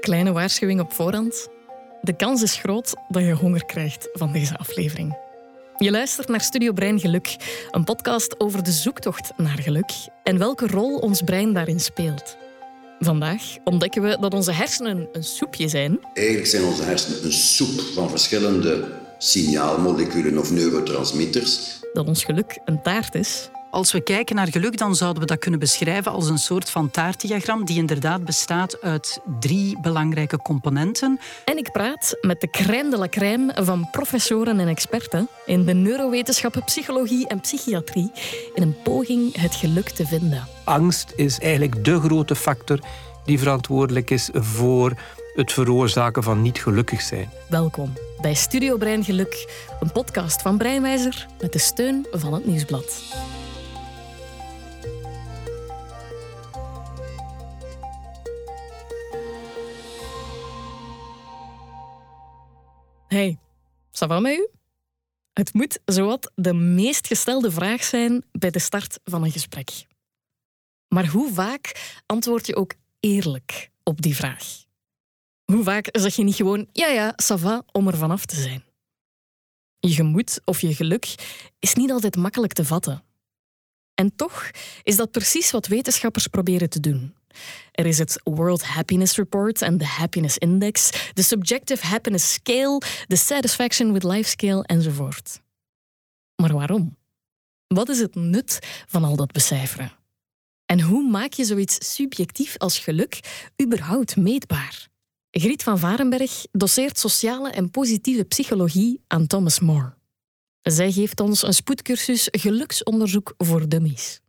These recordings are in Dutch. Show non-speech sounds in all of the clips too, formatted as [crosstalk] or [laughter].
Kleine waarschuwing op voorhand. De kans is groot dat je honger krijgt van deze aflevering. Je luistert naar Studio Brein Geluk, een podcast over de zoektocht naar geluk en welke rol ons brein daarin speelt. Vandaag ontdekken we dat onze hersenen een soepje zijn. Eigenlijk zijn onze hersenen een soep van verschillende signaalmoleculen of neurotransmitters. Dat ons geluk een taart is. Als we kijken naar geluk, dan zouden we dat kunnen beschrijven als een soort van taartdiagram die inderdaad bestaat uit drie belangrijke componenten. En ik praat met de crème de la crème van professoren en experten in de neurowetenschappen, psychologie en psychiatrie in een poging het geluk te vinden. Angst is eigenlijk de grote factor die verantwoordelijk is voor het veroorzaken van niet gelukkig zijn. Welkom bij Studio Brein Geluk, een podcast van Breinwijzer met de steun van het Nieuwsblad. Hey, ça va met u? Het moet zowat de meest gestelde vraag zijn bij de start van een gesprek. Maar hoe vaak antwoord je ook eerlijk op die vraag? Hoe vaak zeg je niet gewoon ja ja, ça va, om er vanaf te zijn? Je gemoed of je geluk is niet altijd makkelijk te vatten. En toch is dat precies wat wetenschappers proberen te doen. Er is het World Happiness Report en de Happiness Index, de Subjective Happiness Scale, de Satisfaction with Life Scale enzovoort. Maar waarom? Wat is het nut van al dat becijferen? En hoe maak je zoiets subjectief als geluk überhaupt meetbaar? Griet van Varenberg doseert sociale en positieve psychologie aan Thomas More. Zij geeft ons een spoedcursus geluksonderzoek voor dummies.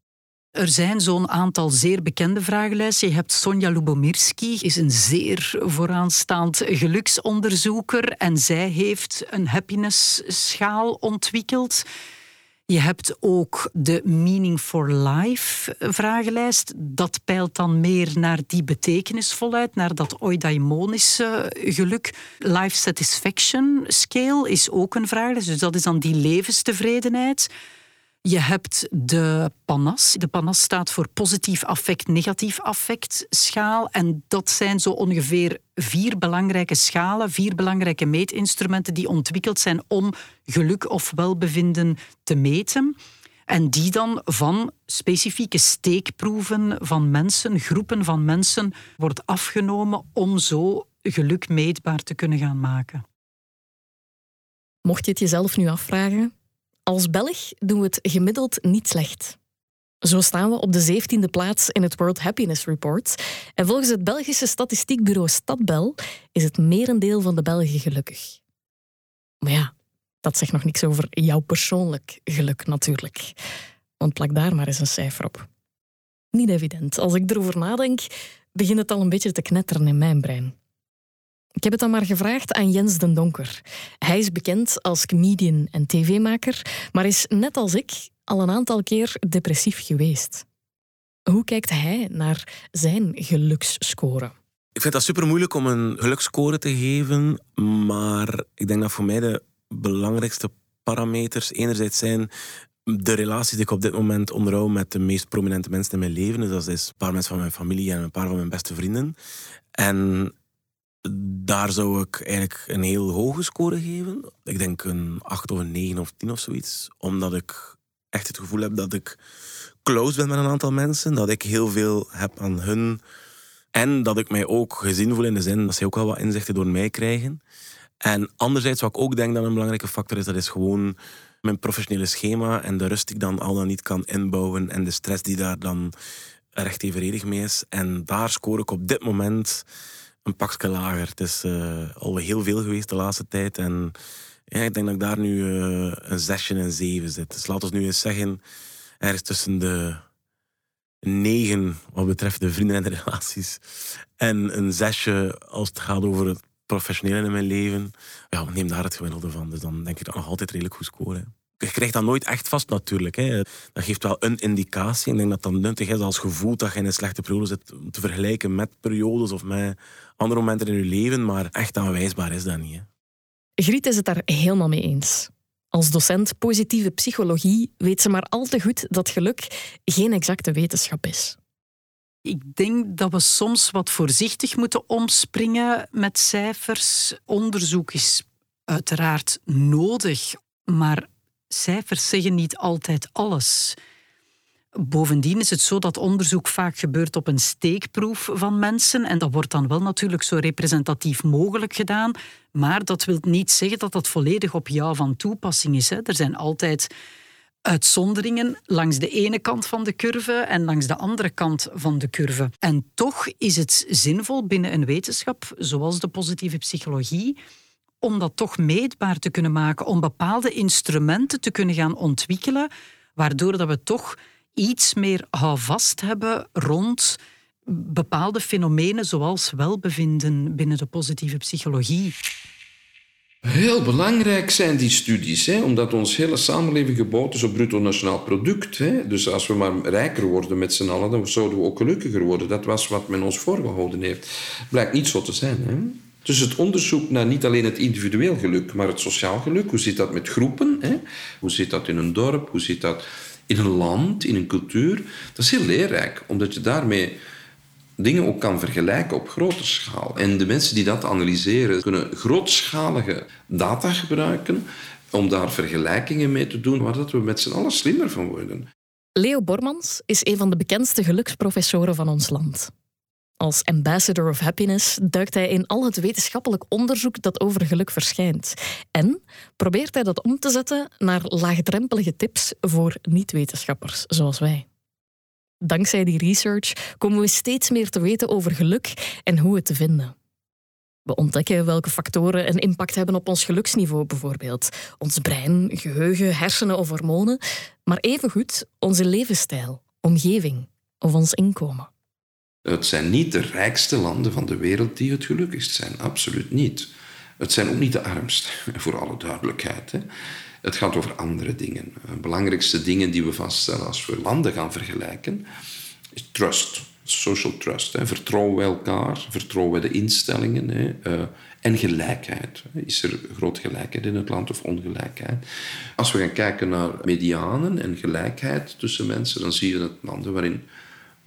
Er zijn zo'n aantal zeer bekende vragenlijsten. Je hebt Sonja Lubomirski, is een zeer vooraanstaand geluksonderzoeker en zij heeft een happiness schaal ontwikkeld. Je hebt ook de Meaning for Life vragenlijst. Dat peilt dan meer naar die betekenisvolheid, naar dat eudaimonische geluk. Life Satisfaction Scale is ook een vragenlijst, dus dat is dan die levenstevredenheid. Je hebt de PANAS. De PANAS staat voor positief affect, negatief affect schaal. En dat zijn zo ongeveer vier belangrijke schalen, vier belangrijke meetinstrumenten die ontwikkeld zijn om geluk of welbevinden te meten. En die dan van specifieke steekproeven van mensen, groepen van mensen, wordt afgenomen om zo geluk meetbaar te kunnen gaan maken. Mocht je het jezelf nu afvragen, als Belg doen we het gemiddeld niet slecht. Zo staan we op de 17e plaats in het World Happiness Report. En volgens het Belgische statistiekbureau Stadbel is het merendeel van de Belgen gelukkig. Maar ja, dat zegt nog niks over jouw persoonlijk geluk natuurlijk. Want plak daar maar eens een cijfer op. Niet evident. Als ik erover nadenk, begint het al een beetje te knetteren in mijn brein. Ik heb het dan maar gevraagd aan Jens den Donker. Hij is bekend als comedian en tv-maker, maar is net als ik al een aantal keer depressief geweest. Hoe kijkt hij naar zijn geluksscore? Ik vind dat super moeilijk om een geluksscore te geven, maar ik denk dat voor mij de belangrijkste parameters enerzijds zijn de relaties die ik op dit moment onderhoud met de meest prominente mensen in mijn leven. Dus dat is een paar mensen van mijn familie en een paar van mijn beste vrienden. En daar zou ik eigenlijk een heel hoge score geven. Ik denk een 8 of een 9 of 10 of zoiets. Omdat ik echt het gevoel heb dat ik close ben met een aantal mensen. Dat ik heel veel heb aan hun. En dat ik mij ook gezien voel in de zin dat ze ook wel wat inzichten door mij krijgen. En anderzijds, wat ik ook denk dat een belangrijke factor is, dat is gewoon mijn professionele schema en de rust die ik dan al dan niet kan inbouwen en de stress die daar dan recht evenredig mee is. En daar score ik op dit moment een pakje lager. Het is uh, al heel veel geweest de laatste tijd. En ja, ik denk dat ik daar nu uh, een zesje en zeven zit. Dus laten we nu eens zeggen, ergens tussen de negen wat betreft de vrienden en de relaties. En een zesje als het gaat over het professionele in mijn leven. Ja, neem daar het gemiddelde van. Dus dan denk ik dat nog altijd redelijk goed scoren je krijgt dat nooit echt vast natuurlijk. Hè. Dat geeft wel een indicatie. Ik denk dat dat nuttig is als gevoel dat je in een slechte periode zit te vergelijken met periodes of met andere momenten in je leven. Maar echt aanwijsbaar is dat niet. Hè. Griet is het daar helemaal mee eens. Als docent positieve psychologie weet ze maar al te goed dat geluk geen exacte wetenschap is. Ik denk dat we soms wat voorzichtig moeten omspringen met cijfers. Onderzoek is uiteraard nodig, maar cijfers zeggen niet altijd alles. Bovendien is het zo dat onderzoek vaak gebeurt op een steekproef van mensen. En dat wordt dan wel natuurlijk zo representatief mogelijk gedaan. Maar dat wil niet zeggen dat dat volledig op jou van toepassing is. Hè. Er zijn altijd uitzonderingen langs de ene kant van de curve en langs de andere kant van de curve. En toch is het zinvol binnen een wetenschap, zoals de positieve psychologie, om dat toch meetbaar te kunnen maken, om bepaalde instrumenten te kunnen gaan ontwikkelen, waardoor dat we toch iets meer houvast hebben rond bepaalde fenomenen zoals welbevinden binnen de positieve psychologie. Heel belangrijk zijn die studies, hè, omdat ons hele samenleving gebouwd is op bruto nationaal product. Hè. Dus als we maar rijker worden met z'n allen, dan zouden we ook gelukkiger worden. Dat was wat men ons voorgehouden heeft. Blijkt niet zo te zijn. Hè. Dus het onderzoek naar niet alleen het individueel geluk, maar het sociaal geluk. Hoe zit dat met groepen? Hè? Hoe zit dat in een dorp? Hoe zit dat in een land, in een cultuur? Dat is heel leerrijk, omdat je daarmee dingen ook kan vergelijken op grote schaal. En de mensen die dat analyseren kunnen grootschalige data gebruiken om daar vergelijkingen mee te doen, waar dat we met z'n allen slimmer van worden. Leo Bormans is een van de bekendste geluksprofessoren van ons land. Als ambassador of happiness duikt hij in al het wetenschappelijk onderzoek dat over geluk verschijnt. En probeert hij dat om te zetten naar laagdrempelige tips voor niet-wetenschappers zoals wij. Dankzij die research komen we steeds meer te weten over geluk en hoe het te vinden. We ontdekken welke factoren een impact hebben op ons geluksniveau, bijvoorbeeld ons brein, geheugen, hersenen of hormonen, maar evengoed onze levensstijl, omgeving of ons inkomen. Het zijn niet de rijkste landen van de wereld die het gelukkigst zijn, absoluut niet. Het zijn ook niet de armste, [laughs] voor alle duidelijkheid. Hè. Het gaat over andere dingen. Belangrijkste dingen die we vaststellen als we landen gaan vergelijken, is trust, social trust. Vertrouwen we elkaar, vertrouwen we de instellingen hè. Uh, en gelijkheid. Is er grote gelijkheid in het land of ongelijkheid? Als we gaan kijken naar medianen en gelijkheid tussen mensen, dan zie je dat landen waarin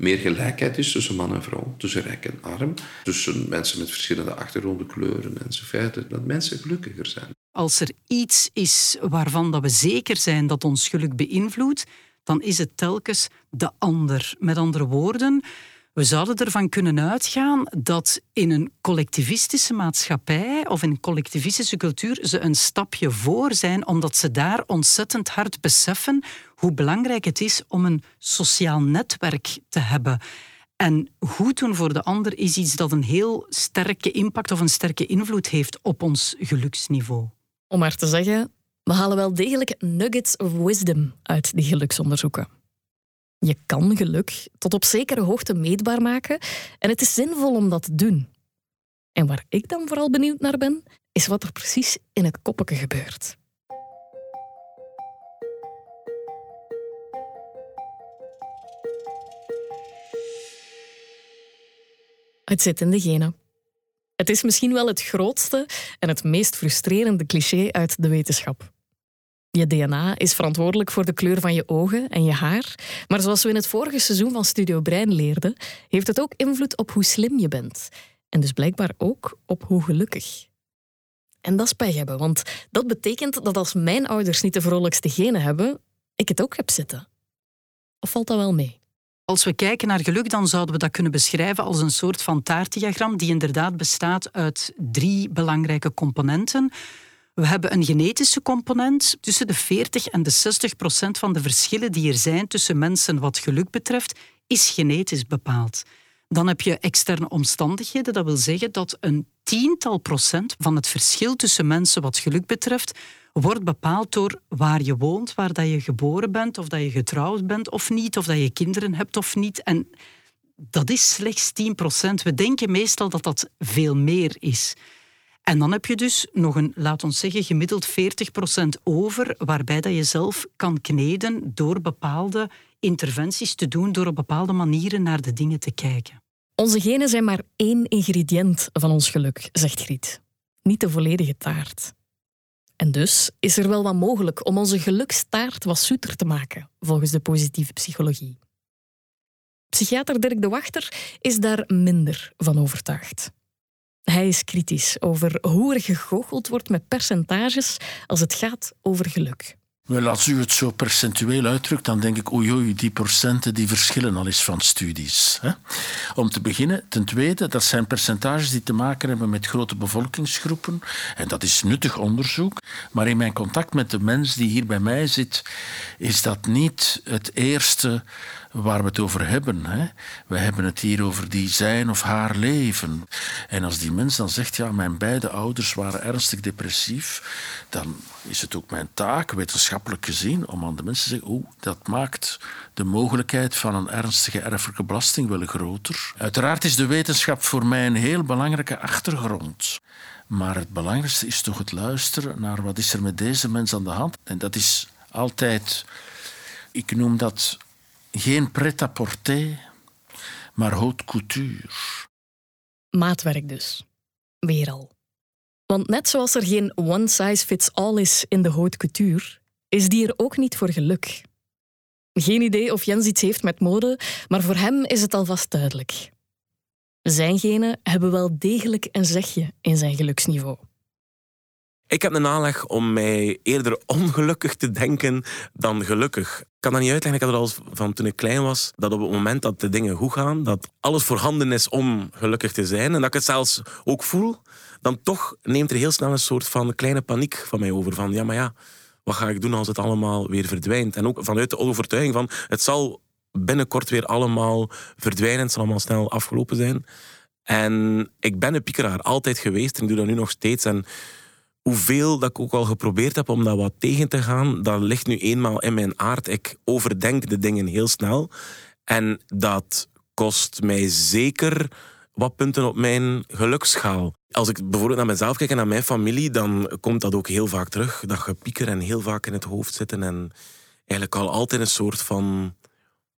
meer gelijkheid is tussen man en vrouw, tussen rijk en arm, tussen mensen met verschillende achtergronden, kleuren enzovoort, dat mensen gelukkiger zijn. Als er iets is waarvan dat we zeker zijn dat ons geluk beïnvloedt, dan is het telkens de ander. Met andere woorden, we zouden ervan kunnen uitgaan dat in een collectivistische maatschappij of in een collectivistische cultuur ze een stapje voor zijn, omdat ze daar ontzettend hard beseffen hoe belangrijk het is om een sociaal netwerk te hebben. En goed doen voor de ander is iets dat een heel sterke impact of een sterke invloed heeft op ons geluksniveau. Om maar te zeggen, we halen wel degelijk nuggets of wisdom uit die geluksonderzoeken. Je kan geluk tot op zekere hoogte meetbaar maken en het is zinvol om dat te doen. En waar ik dan vooral benieuwd naar ben, is wat er precies in het koppeke gebeurt. Het zit in de genen. Het is misschien wel het grootste en het meest frustrerende cliché uit de wetenschap. Je DNA is verantwoordelijk voor de kleur van je ogen en je haar, maar zoals we in het vorige seizoen van Studio Brein leerden, heeft het ook invloed op hoe slim je bent. En dus blijkbaar ook op hoe gelukkig. En dat is pech hebben, want dat betekent dat als mijn ouders niet de vrolijkste genen hebben, ik het ook heb zitten. Of valt dat wel mee? Als we kijken naar geluk, dan zouden we dat kunnen beschrijven als een soort van taartdiagram die inderdaad bestaat uit drie belangrijke componenten. We hebben een genetische component. Tussen de 40 en de 60 procent van de verschillen die er zijn tussen mensen wat geluk betreft, is genetisch bepaald. Dan heb je externe omstandigheden. Dat wil zeggen dat een tiental procent van het verschil tussen mensen wat geluk betreft wordt bepaald door waar je woont, waar dat je geboren bent, of dat je getrouwd bent of niet, of dat je kinderen hebt of niet. En dat is slechts 10 procent. We denken meestal dat dat veel meer is. En dan heb je dus nog een, laat ons zeggen, gemiddeld 40% over, waarbij dat je zelf kan kneden door bepaalde interventies te doen, door op bepaalde manieren naar de dingen te kijken. Onze genen zijn maar één ingrediënt van ons geluk, zegt Griet. Niet de volledige taart. En dus is er wel wat mogelijk om onze gelukstaart wat zoeter te maken, volgens de positieve psychologie. Psychiater Dirk de Wachter is daar minder van overtuigd. Hij is kritisch over hoe er gegoocheld wordt met percentages als het gaat over geluk. Wel, als u het zo percentueel uitdrukt, dan denk ik, oei, die procenten die verschillen al eens van studies. Hè? Om te beginnen. Ten tweede, dat zijn percentages die te maken hebben met grote bevolkingsgroepen. En dat is nuttig onderzoek. Maar in mijn contact met de mens die hier bij mij zit, is dat niet het eerste waar we het over hebben. Hè. We hebben het hier over die zijn of haar leven. En als die mens dan zegt, ja, mijn beide ouders waren ernstig depressief, dan is het ook mijn taak, wetenschappelijk gezien, om aan de mensen te zeggen, oeh, dat maakt de mogelijkheid van een ernstige erfelijke belasting wel groter. Uiteraard is de wetenschap voor mij een heel belangrijke achtergrond. Maar het belangrijkste is toch het luisteren naar wat is er met deze mens aan de hand. En dat is altijd, ik noem dat geen pret-à-porter, maar haute couture. Maatwerk dus. Weer al. Want net zoals er geen one size fits all is in de haute couture, is die er ook niet voor geluk. Geen idee of Jens iets heeft met mode, maar voor hem is het alvast duidelijk. Zijn genen hebben wel degelijk een zegje in zijn geluksniveau. Ik heb een aanleg om mij eerder ongelukkig te denken dan gelukkig. Ik kan dat niet uitleggen. Ik had het al van toen ik klein was, dat op het moment dat de dingen goed gaan, dat alles voorhanden is om gelukkig te zijn en dat ik het zelfs ook voel, dan toch neemt er heel snel een soort van kleine paniek van mij over. Van ja, maar ja, wat ga ik doen als het allemaal weer verdwijnt? En ook vanuit de overtuiging van het zal binnenkort weer allemaal verdwijnen, het zal allemaal snel afgelopen zijn. En ik ben een piekeraar, altijd geweest en ik doe dat nu nog steeds. En hoeveel dat ik ook al geprobeerd heb om dat wat tegen te gaan, dat ligt nu eenmaal in mijn aard. Ik overdenk de dingen heel snel. En dat kost mij zeker wat punten op mijn geluksschaal. Als ik bijvoorbeeld naar mezelf kijk en naar mijn familie, dan komt dat ook heel vaak terug. Dat gepieker en heel vaak in het hoofd zitten en eigenlijk al altijd een soort van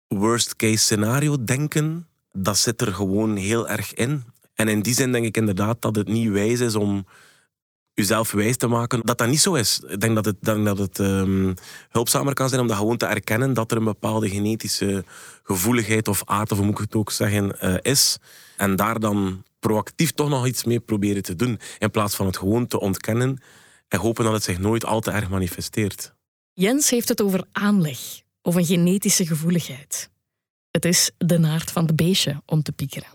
worst case scenario denken. Dat zit er gewoon heel erg in. En in die zin denk ik inderdaad dat het niet wijs is om jezelf wijs te maken dat dat niet zo is. Ik denk dat het, denk dat het um, hulpzamer kan zijn om dat gewoon te erkennen dat er een bepaalde genetische gevoeligheid of aard, of hoe moet ik het ook zeggen, uh, is. En daar dan proactief toch nog iets mee proberen te doen, in plaats van het gewoon te ontkennen en hopen dat het zich nooit al te erg manifesteert. Jens heeft het over aanleg of een genetische gevoeligheid. Het is de naart van de beestje om te piekeren.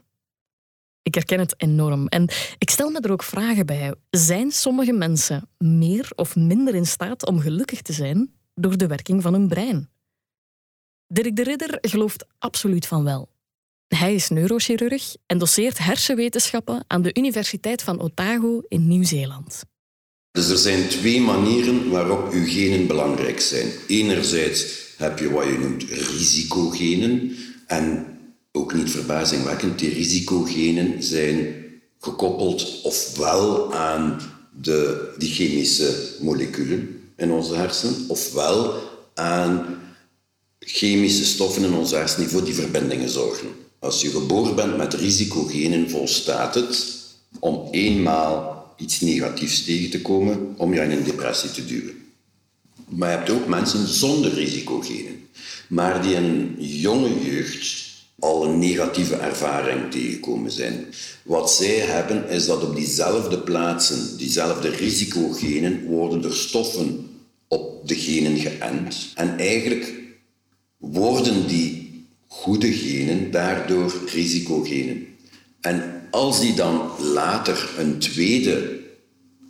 Ik herken het enorm. En ik stel me er ook vragen bij. Zijn sommige mensen meer of minder in staat om gelukkig te zijn door de werking van hun brein? Dirk de Ridder gelooft absoluut van wel. Hij is neurochirurg en doseert hersenwetenschappen aan de Universiteit van Otago in Nieuw-Zeeland. Dus er zijn twee manieren waarop uw genen belangrijk zijn. Enerzijds heb je wat je noemt risicogenen. En ook niet verbazingwekkend, die risicogenen zijn gekoppeld ofwel aan de, die chemische moleculen in onze hersenen, ofwel aan chemische stoffen in onze hersenen die voor die verbindingen zorgen. Als je geboren bent met risicogenen, volstaat het om eenmaal iets negatiefs tegen te komen om je in een depressie te duwen. Maar je hebt ook mensen zonder risicogenen, maar die een jonge jeugd al een negatieve ervaring tegengekomen zijn. Wat zij hebben is dat op diezelfde plaatsen, diezelfde risicogenen, worden er stoffen op de genen geënt. En eigenlijk worden die goede genen daardoor risicogenen. En als die dan later een tweede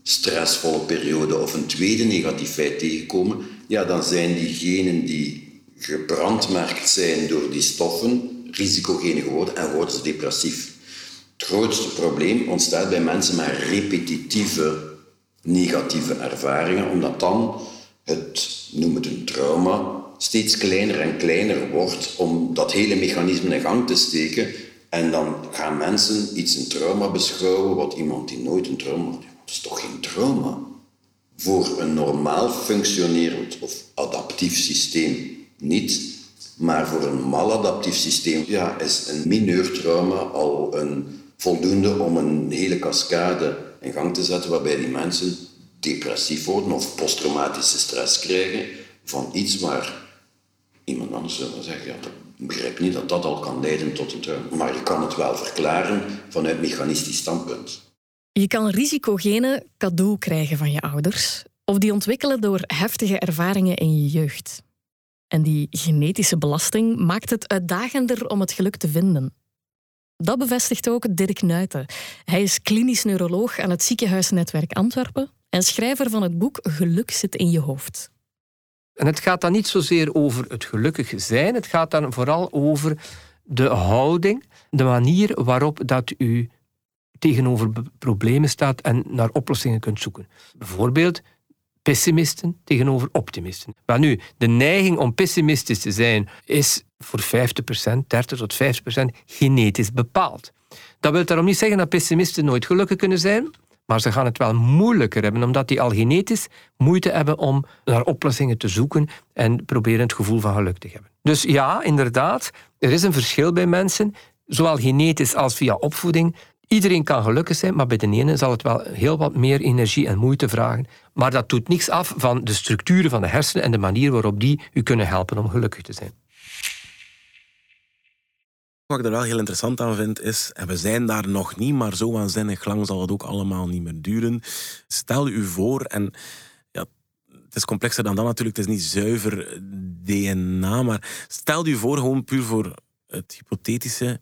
stressvolle periode of een tweede negativ feit tegenkomen, ja, dan zijn die genen die gebrandmerkt zijn door die stoffen, risicogene geworden en worden ze depressief. Het grootste probleem ontstaat bij mensen met repetitieve negatieve ervaringen, omdat dan het, noem het een trauma, steeds kleiner en kleiner wordt om dat hele mechanisme in gang te steken. En dan gaan mensen iets een trauma beschouwen, wat iemand die nooit een trauma had. Dat is toch geen trauma? Voor een normaal functionerend of adaptief systeem niet. Maar voor een maladaptief systeem ja, is een mineur trauma al een voldoende om een hele cascade in gang te zetten waarbij die mensen depressief worden of posttraumatische stress krijgen van iets waar iemand anders zou zeggen, ja, Ik begrijp niet dat dat al kan leiden tot een trauma. Maar je kan het wel verklaren vanuit mechanistisch standpunt. Je kan risicogenen cadeau krijgen van je ouders, of die ontwikkelen door heftige ervaringen in je jeugd. En die genetische belasting maakt het uitdagender om het geluk te vinden. Dat bevestigt ook Dirk Nuiten. Hij is klinisch neuroloog aan het ziekenhuisnetwerk Antwerpen en schrijver van het boek Geluk zit in je hoofd. En het gaat dan niet zozeer over het gelukkig zijn, het gaat dan vooral over de houding, de manier waarop dat u tegenover problemen staat en naar oplossingen kunt zoeken. Bijvoorbeeld pessimisten tegenover optimisten. Maar nu, de neiging om pessimistisch te zijn is voor 50%, 30 tot 50% genetisch bepaald. Dat wil daarom niet zeggen dat pessimisten nooit gelukkig kunnen zijn, maar ze gaan het wel moeilijker hebben, omdat die al genetisch moeite hebben om naar oplossingen te zoeken en proberen het gevoel van geluk te hebben. Dus ja, inderdaad, er is een verschil bij mensen, zowel genetisch als via opvoeding. Iedereen kan gelukkig zijn, maar bij de ene zal het wel heel wat meer energie en moeite vragen. Maar dat doet niks af van de structuren van de hersenen en de manier waarop die u kunnen helpen om gelukkig te zijn. Wat ik er wel heel interessant aan vind is, en we zijn daar nog niet, maar zo waanzinnig lang zal het ook allemaal niet meer duren. Stel u voor, en ja, het is complexer dan dat natuurlijk, het is niet zuiver DNA, maar stel u voor, gewoon puur voor het hypothetische,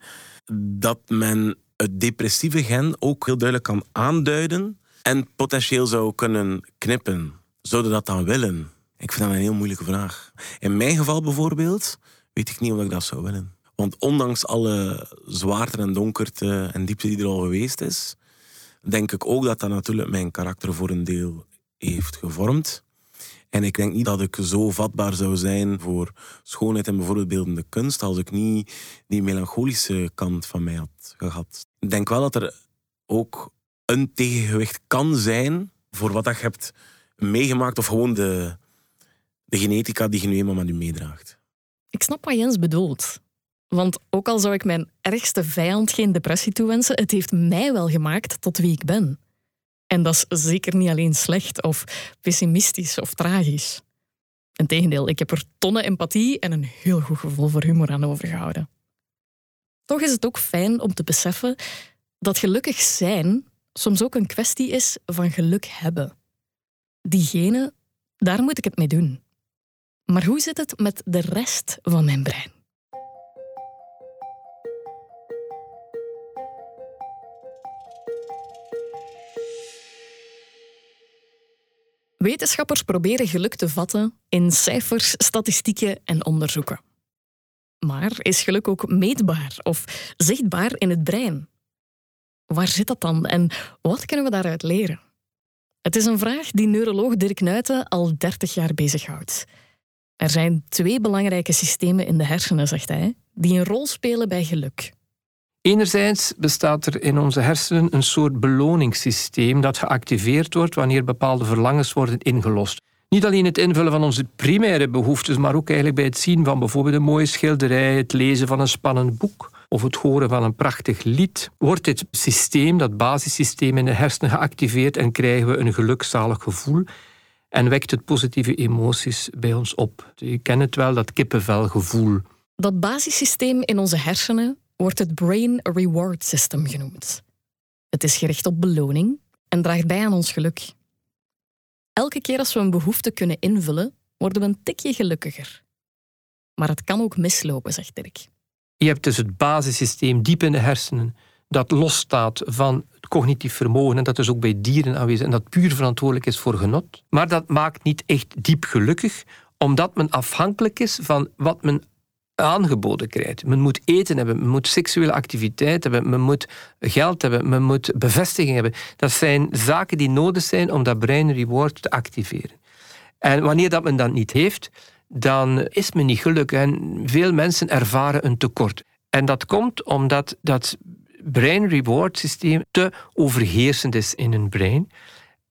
dat men het depressieve gen ook heel duidelijk kan aanduiden en potentieel zou kunnen knippen. Zouden dat dan willen? Ik vind dat een heel moeilijke vraag. In mijn geval bijvoorbeeld, weet ik niet of ik dat zou willen. Want ondanks alle zwaarte en donkerte en diepte die er al geweest is, denk ik ook dat dat natuurlijk mijn karakter voor een deel heeft gevormd. En ik denk niet dat ik zo vatbaar zou zijn voor schoonheid en bijvoorbeeld beeldende kunst als ik niet die melancholische kant van mij had gehad. Ik denk wel dat er ook een tegengewicht kan zijn voor wat je hebt meegemaakt of gewoon de, de genetica die je nu eenmaal met je meedraagt. Ik snap wat Jens bedoelt. Want ook al zou ik mijn ergste vijand geen depressie toewensen, het heeft mij wel gemaakt tot wie ik ben. En dat is zeker niet alleen slecht of pessimistisch of tragisch. Integendeel, ik heb er tonnen empathie en een heel goed gevoel voor humor aan overgehouden. Toch is het ook fijn om te beseffen dat gelukkig zijn soms ook een kwestie is van geluk hebben. Diegene, daar moet ik het mee doen. Maar hoe zit het met de rest van mijn brein? Wetenschappers proberen geluk te vatten in cijfers, statistieken en onderzoeken. Maar is geluk ook meetbaar of zichtbaar in het brein? Waar zit dat dan en wat kunnen we daaruit leren? Het is een vraag die neuroloog Dirk Nuiten al 30 jaar bezighoudt. Er zijn twee belangrijke systemen in de hersenen, zegt hij, die een rol spelen bij geluk. Enerzijds bestaat er in onze hersenen een soort beloningssysteem dat geactiveerd wordt wanneer bepaalde verlangens worden ingelost. Niet alleen het invullen van onze primaire behoeftes, maar ook eigenlijk bij het zien van bijvoorbeeld een mooie schilderij, het lezen van een spannend boek of het horen van een prachtig lied, wordt dit systeem, dat basissysteem in de hersenen geactiveerd en krijgen we een gelukzalig gevoel en wekt het positieve emoties bij ons op. Je kent het wel, dat kippenvelgevoel. Dat basissysteem in onze hersenen wordt het Brain Reward System genoemd. Het is gericht op beloning en draagt bij aan ons geluk. Elke keer als we een behoefte kunnen invullen, worden we een tikje gelukkiger. Maar het kan ook mislopen, zegt Dirk. Je hebt dus het basissysteem diep in de hersenen, dat losstaat van het cognitief vermogen en dat is ook bij dieren aanwezig en dat puur verantwoordelijk is voor genot. Maar dat maakt niet echt diep gelukkig, omdat men afhankelijk is van wat men aangeboden krijgt. Men moet eten hebben, men moet seksuele activiteit hebben, men moet geld hebben, men moet bevestiging hebben. Dat zijn zaken die nodig zijn om dat brain reward te activeren. En wanneer dat men dat niet heeft, dan is men niet gelukkig. En veel mensen ervaren een tekort. En dat komt omdat dat brain reward systeem te overheersend is in een brein.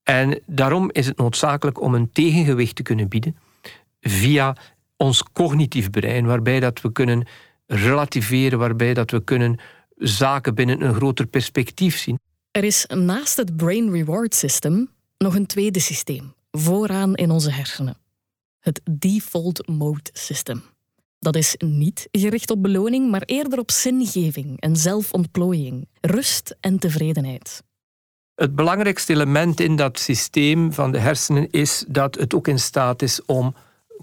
En daarom is het noodzakelijk om een tegengewicht te kunnen bieden via ons cognitief brein, waarbij dat we kunnen relativeren, waarbij dat we kunnen zaken binnen een groter perspectief zien. Er is naast het Brain Reward System nog een tweede systeem, vooraan in onze hersenen. Het Default Mode System. Dat is niet gericht op beloning, maar eerder op zingeving en zelfontplooiing, rust en tevredenheid. Het belangrijkste element in dat systeem van de hersenen is dat het ook in staat is om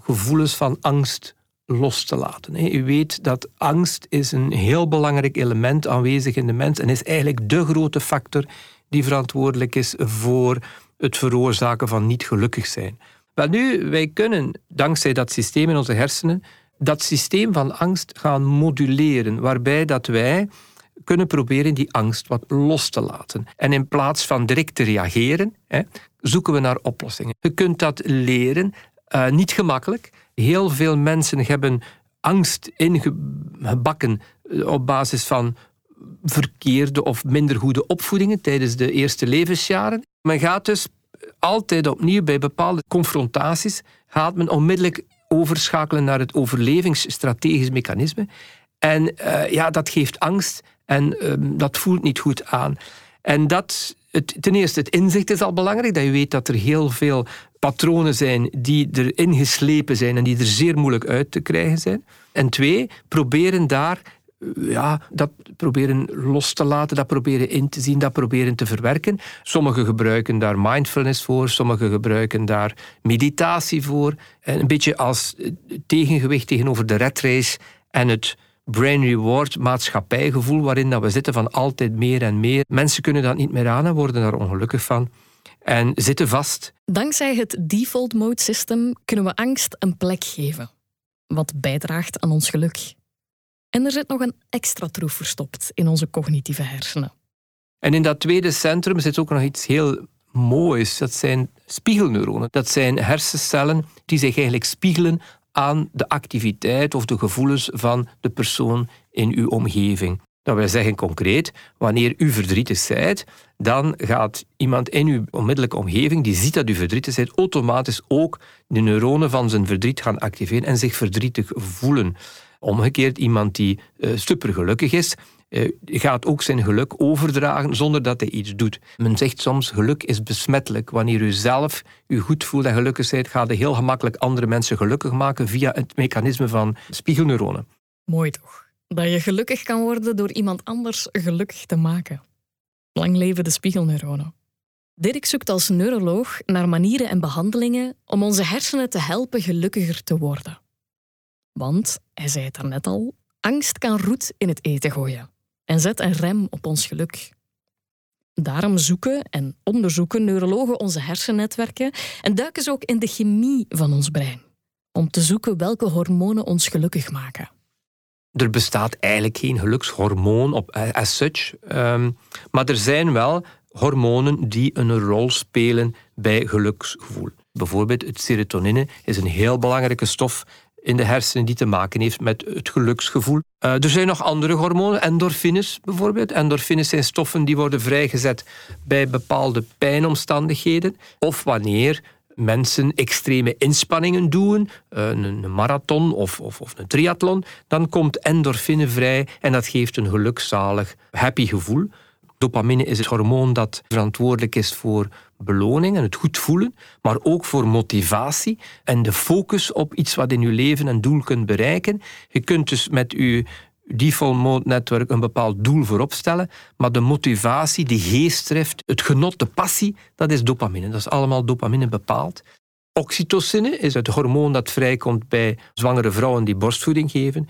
gevoelens van angst los te laten. U weet dat angst is een heel belangrijk element aanwezig in de mens en is eigenlijk de grote factor die verantwoordelijk is voor het veroorzaken van niet gelukkig zijn. Wel nu, wij kunnen dankzij dat systeem in onze hersenen dat systeem van angst gaan moduleren, waarbij dat wij kunnen proberen die angst wat los te laten. En in plaats van direct te reageren, hè, zoeken we naar oplossingen. Je kunt dat leren, uh, niet gemakkelijk. Heel veel mensen hebben angst ingebakken eh, op basis van verkeerde of minder goede opvoedingen tijdens de eerste levensjaren. Men gaat dus altijd opnieuw bij bepaalde confrontaties, gaat men onmiddellijk overschakelen naar het overlevingsstrategisch mechanisme. En uh, ja, dat geeft angst en um, dat voelt niet goed aan. En dat, het, ten eerste, het inzicht is al belangrijk, dat je weet dat er heel veel patronen zijn die erin geslepen zijn en die er zeer moeilijk uit te krijgen zijn. En twee, proberen daar ja, dat proberen los te laten, dat proberen in te zien, dat proberen te verwerken. Sommigen gebruiken daar mindfulness voor, sommigen gebruiken daar meditatie voor. En een beetje als tegengewicht tegenover de red race en het brain reward maatschappijgevoel waarin dat we zitten van altijd meer en meer. Mensen kunnen dat niet meer aan en worden daar ongelukkig van en zitten vast. Dankzij het default mode system kunnen we angst een plek geven, wat bijdraagt aan ons geluk. En er zit nog een extra troef verstopt in onze cognitieve hersenen. En in dat tweede centrum zit ook nog iets heel moois. Dat zijn spiegelneuronen. Dat zijn hersencellen die zich eigenlijk spiegelen aan de activiteit of de gevoelens van de persoon in uw omgeving. Dat wil zeggen concreet, wanneer u verdrietig bent, dan gaat iemand in uw onmiddellijke omgeving, die ziet dat u verdrietig bent, automatisch ook de neuronen van zijn verdriet gaan activeren en zich verdrietig voelen. Omgekeerd, iemand die uh, supergelukkig is, uh, gaat ook zijn geluk overdragen zonder dat hij iets doet. Men zegt soms, geluk is besmettelijk. Wanneer u zelf u goed voelt en gelukkig bent, gaat u heel gemakkelijk andere mensen gelukkig maken via het mechanisme van spiegelneuronen. Mooi toch? Dat je gelukkig kan worden door iemand anders gelukkig te maken. Lang leven de spiegelneuronen. Dirk zoekt als neuroloog naar manieren en behandelingen om onze hersenen te helpen gelukkiger te worden. Want, hij zei het daarnet al, angst kan roet in het eten gooien en zet een rem op ons geluk. Daarom zoeken en onderzoeken neurologen onze hersennetwerken en duiken ze ook in de chemie van ons brein, om te zoeken welke hormonen ons gelukkig maken. Er bestaat eigenlijk geen gelukshormoon op, eh, as such, ehm, maar er zijn wel hormonen die een rol spelen bij geluksgevoel. Bijvoorbeeld het serotonine is een heel belangrijke stof in de hersenen die te maken heeft met het geluksgevoel. Uh, er zijn nog andere hormonen, endorfines bijvoorbeeld. Endorfines zijn stoffen die worden vrijgezet bij bepaalde pijnomstandigheden of wanneer mensen extreme inspanningen doen, eh, een marathon of, of, of, een triathlon, dan komt endorfine vrij en dat geeft een gelukzalig, happy gevoel. Dopamine is het hormoon dat verantwoordelijk is voor beloning en het goed voelen, maar ook voor motivatie en de focus op iets wat in je leven een doel kunt bereiken. Je kunt dus met je default mode netwerk een bepaald doel voorop stellen, maar de motivatie, de geestdrift, het genot, de passie, dat is dopamine. Dat is allemaal dopamine bepaald. Oxytocine is het hormoon dat vrijkomt bij zwangere vrouwen die borstvoeding geven.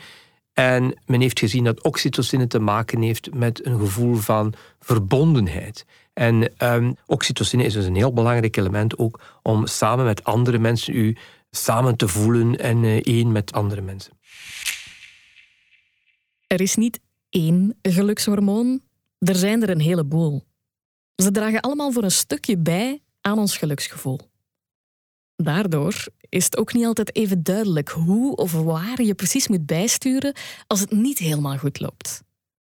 En men heeft gezien dat oxytocine te maken heeft met een gevoel van verbondenheid. En um, oxytocine is dus een heel belangrijk element ook om samen met andere mensen u samen te voelen en uh, één met andere mensen. Er is niet één gelukshormoon, er zijn er een heleboel. Ze dragen allemaal voor een stukje bij aan ons geluksgevoel. Daardoor is het ook niet altijd even duidelijk hoe of waar je precies moet bijsturen als het niet helemaal goed loopt.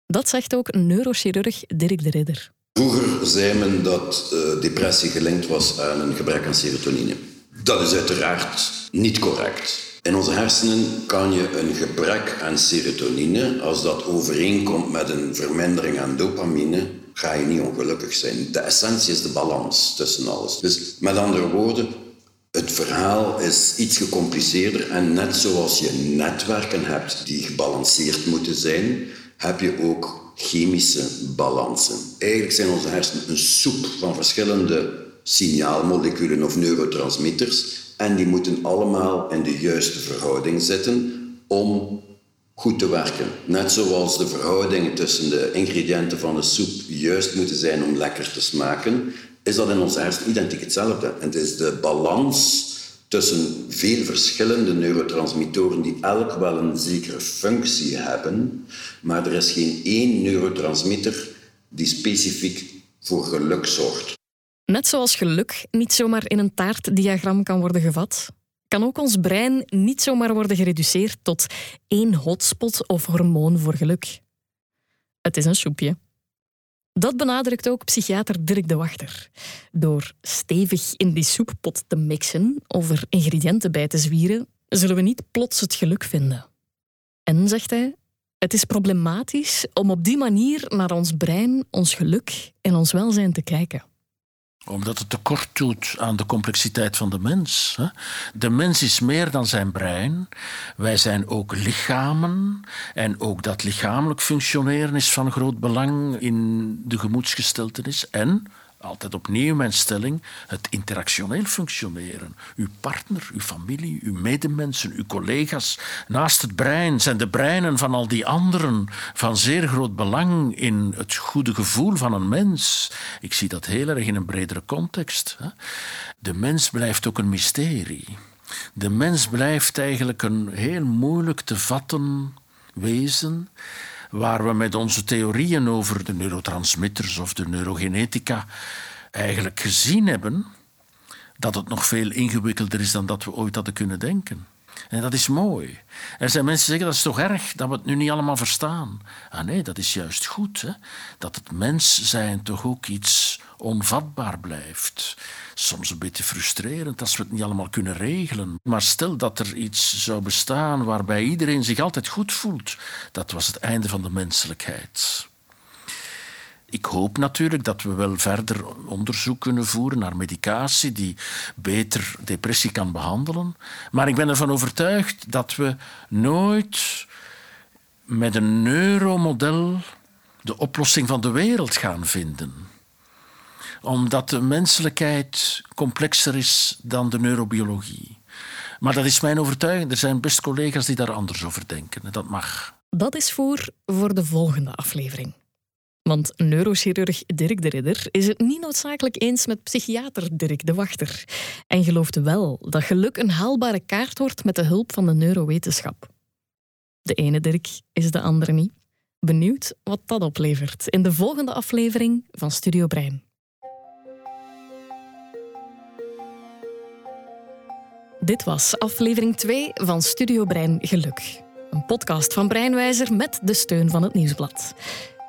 Dat zegt ook neurochirurg Dirk de Ridder. Vroeger zei men dat uh, depressie gelinkt was aan een gebrek aan serotonine. Dat is uiteraard niet correct. In onze hersenen kan je een gebrek aan serotonine, als dat overeenkomt met een vermindering aan dopamine, ga je niet ongelukkig zijn. De essentie is de balans tussen alles. Dus met andere woorden, Het verhaal is iets gecompliceerder en net zoals je netwerken hebt die gebalanceerd moeten zijn, heb je ook chemische balansen. Eigenlijk zijn onze hersenen een soep van verschillende signaalmoleculen of neurotransmitters en die moeten allemaal in de juiste verhouding zitten om goed te werken. Net zoals de verhoudingen tussen de ingrediënten van de soep juist moeten zijn om lekker te smaken, is dat in onze hersenen identiek hetzelfde. Het is de balans tussen veel verschillende neurotransmittoren die elk wel een zekere functie hebben, maar er is geen één neurotransmitter die specifiek voor geluk zorgt. Net zoals geluk niet zomaar in een taartdiagram kan worden gevat, kan ook ons brein niet zomaar worden gereduceerd tot één hotspot of hormoon voor geluk. Het is een soepje. Dat benadrukt ook psychiater Dirk de Wachter. Door stevig in die soeppot te mixen of er ingrediënten bij te zwieren, zullen we niet plots het geluk vinden. En, zegt hij, het is problematisch om op die manier naar ons brein, ons geluk en ons welzijn te kijken omdat het tekort doet aan de complexiteit van de mens. De mens is meer dan zijn brein. Wij zijn ook lichamen. En ook dat lichamelijk functioneren is van groot belang in de gemoedsgesteltenis. En altijd opnieuw mijn stelling, het interactioneel functioneren. Uw partner, uw familie, uw medemensen, uw collega's. Naast het brein zijn de breinen van al die anderen van zeer groot belang in het goede gevoel van een mens. Ik zie dat heel erg in een bredere context. De mens blijft ook een mysterie. De mens blijft eigenlijk een heel moeilijk te vatten wezen waar we met onze theorieën over de neurotransmitters of de neurogenetica eigenlijk gezien hebben dat het nog veel ingewikkelder is dan dat we ooit hadden kunnen denken. En dat is mooi. Er zijn mensen die zeggen dat is toch erg dat we het nu niet allemaal verstaan. Ah nee, dat is juist goed. Hè? Dat het mens zijn toch ook iets onvatbaar blijft. Soms een beetje frustrerend als we het niet allemaal kunnen regelen. Maar stel dat er iets zou bestaan waarbij iedereen zich altijd goed voelt, dat was het einde van de menselijkheid. Ik hoop natuurlijk dat we wel verder onderzoek kunnen voeren naar medicatie die beter depressie kan behandelen. Maar ik ben ervan overtuigd dat we nooit met een neuromodel de oplossing van de wereld gaan vinden omdat de menselijkheid complexer is dan de neurobiologie. Maar dat is mijn overtuiging. Er zijn best collega's die daar anders over denken. En dat mag. Dat is voor, voor de volgende aflevering. Want neurochirurg Dirk de Ridder is het niet noodzakelijk eens met psychiater Dirk de Wachter. En gelooft wel dat geluk een haalbare kaart wordt met de hulp van de neurowetenschap. De ene Dirk is de andere niet. Benieuwd wat dat oplevert in de volgende aflevering van Studio Brein. Dit was aflevering 2 van Studio Brein Geluk. Een podcast van Breinwijzer met de steun van het Nieuwsblad.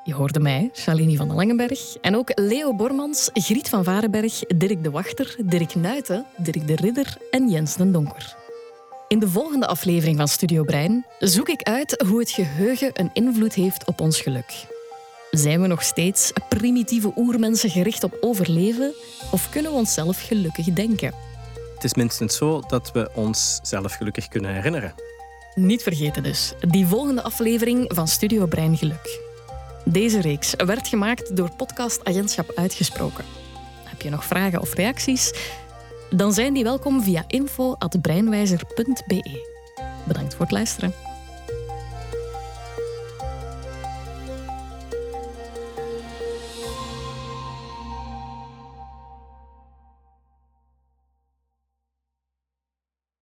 Je hoorde mij, Shalini van den Langenberg, en ook Leo Bormans, Griet van Varenberg, Dirk de Wachter, Dirk Nuiten, Dirk de Ridder en Jens den Donker. In de volgende aflevering van Studio Brein zoek ik uit hoe het geheugen een invloed heeft op ons geluk. Zijn we nog steeds primitieve oermensen gericht op overleven of kunnen we onszelf gelukkig denken? Het is minstens zo dat we ons zelf gelukkig kunnen herinneren. Niet vergeten dus, die volgende aflevering van Studio Brein Geluk. Deze reeks werd gemaakt door podcast Agentschap Uitgesproken. Heb je nog vragen of reacties? Dan zijn die welkom via info.breinwijzer.be. Bedankt voor het luisteren.